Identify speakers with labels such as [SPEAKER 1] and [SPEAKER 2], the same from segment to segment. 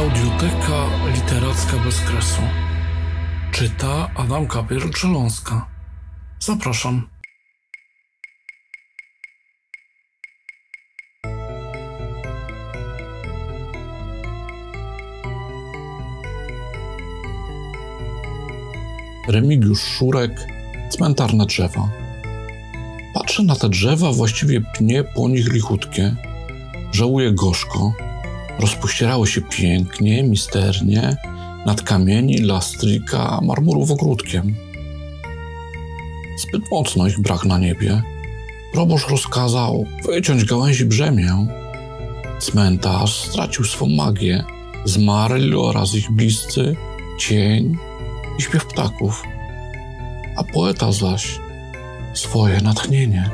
[SPEAKER 1] Audioteka literacka bez kresu. Czyta Adam Kapier-Grzeląska. Zapraszam.
[SPEAKER 2] Remigiusz Szurek, cmentarne drzewa. Patrzę na te drzewa, właściwie pnie po nich lichutkie. Żałuję gorzko. Rozpościerały się pięknie, misternie, nad kamieni, lastryka, marmurów ogródkiem. Zbyt mocno ich brak na niebie. Proboszcz rozkazał wyciąć gałęzi brzemię. Cmentarz stracił swą magię. Zmarli oraz ich bliscy, cień i śpiew ptaków. A poeta zaś swoje natchnienie.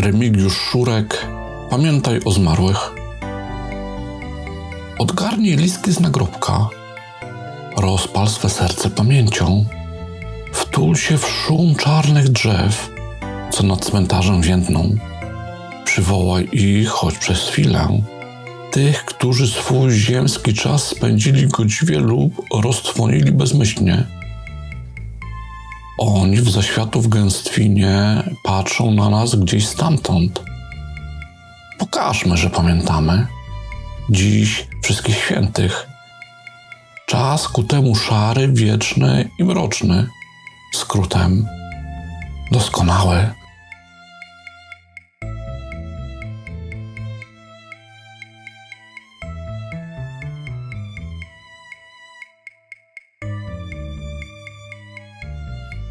[SPEAKER 2] Remigiusz Szurek, pamiętaj o zmarłych. Odgarnij listki z nagrobka, rozpal swe serce pamięcią, wtul się w szum czarnych drzew, co nad cmentarzem więdną. Przywołaj ich choć przez chwilę, tych, którzy swój ziemski czas spędzili godziwie lub roztrwonili bezmyślnie. Oni w zaświatów gęstwinie patrzą na nas gdzieś stamtąd. Pokażmy, że pamiętamy. Dziś wszystkich świętych. Czas ku temu szary, wieczny i mroczny. Skrótem doskonały.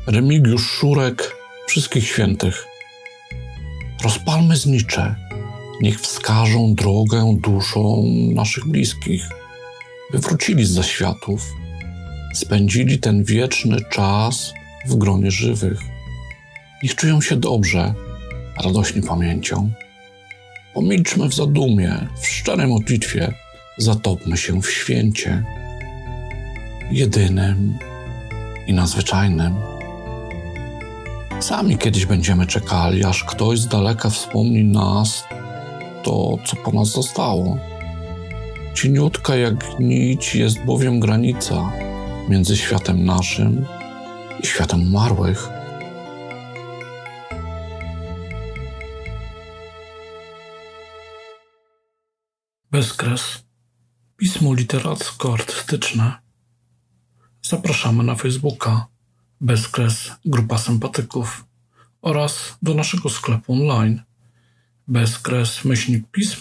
[SPEAKER 2] Remigiusz Szurek, wszystkich świętych. Rozpalmy znicze, niech wskażą drogę duszom naszych bliskich, by wrócili z zaświatów, spędzili ten wieczny czas w gronie żywych. Niech czują się dobrze, radośni pamięcią. Pomilczmy w zadumie, w szczerej modlitwie, zatopmy się w święcie, jedynym i nadzwyczajnym. Sami kiedyś będziemy czekali, aż ktoś z daleka wspomni nas to, co po nas zostało. Cieniutka jak nić jest bowiem granica między światem naszym i światem umarłych.
[SPEAKER 1] Bezkres. Pismo literacko-artystyczne. Zapraszamy na Facebooka Bezkres Grupa Sympatyków oraz do naszego sklepu online. Bezkres myślnik pismo.pl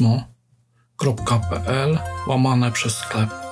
[SPEAKER 1] łamane przez sklep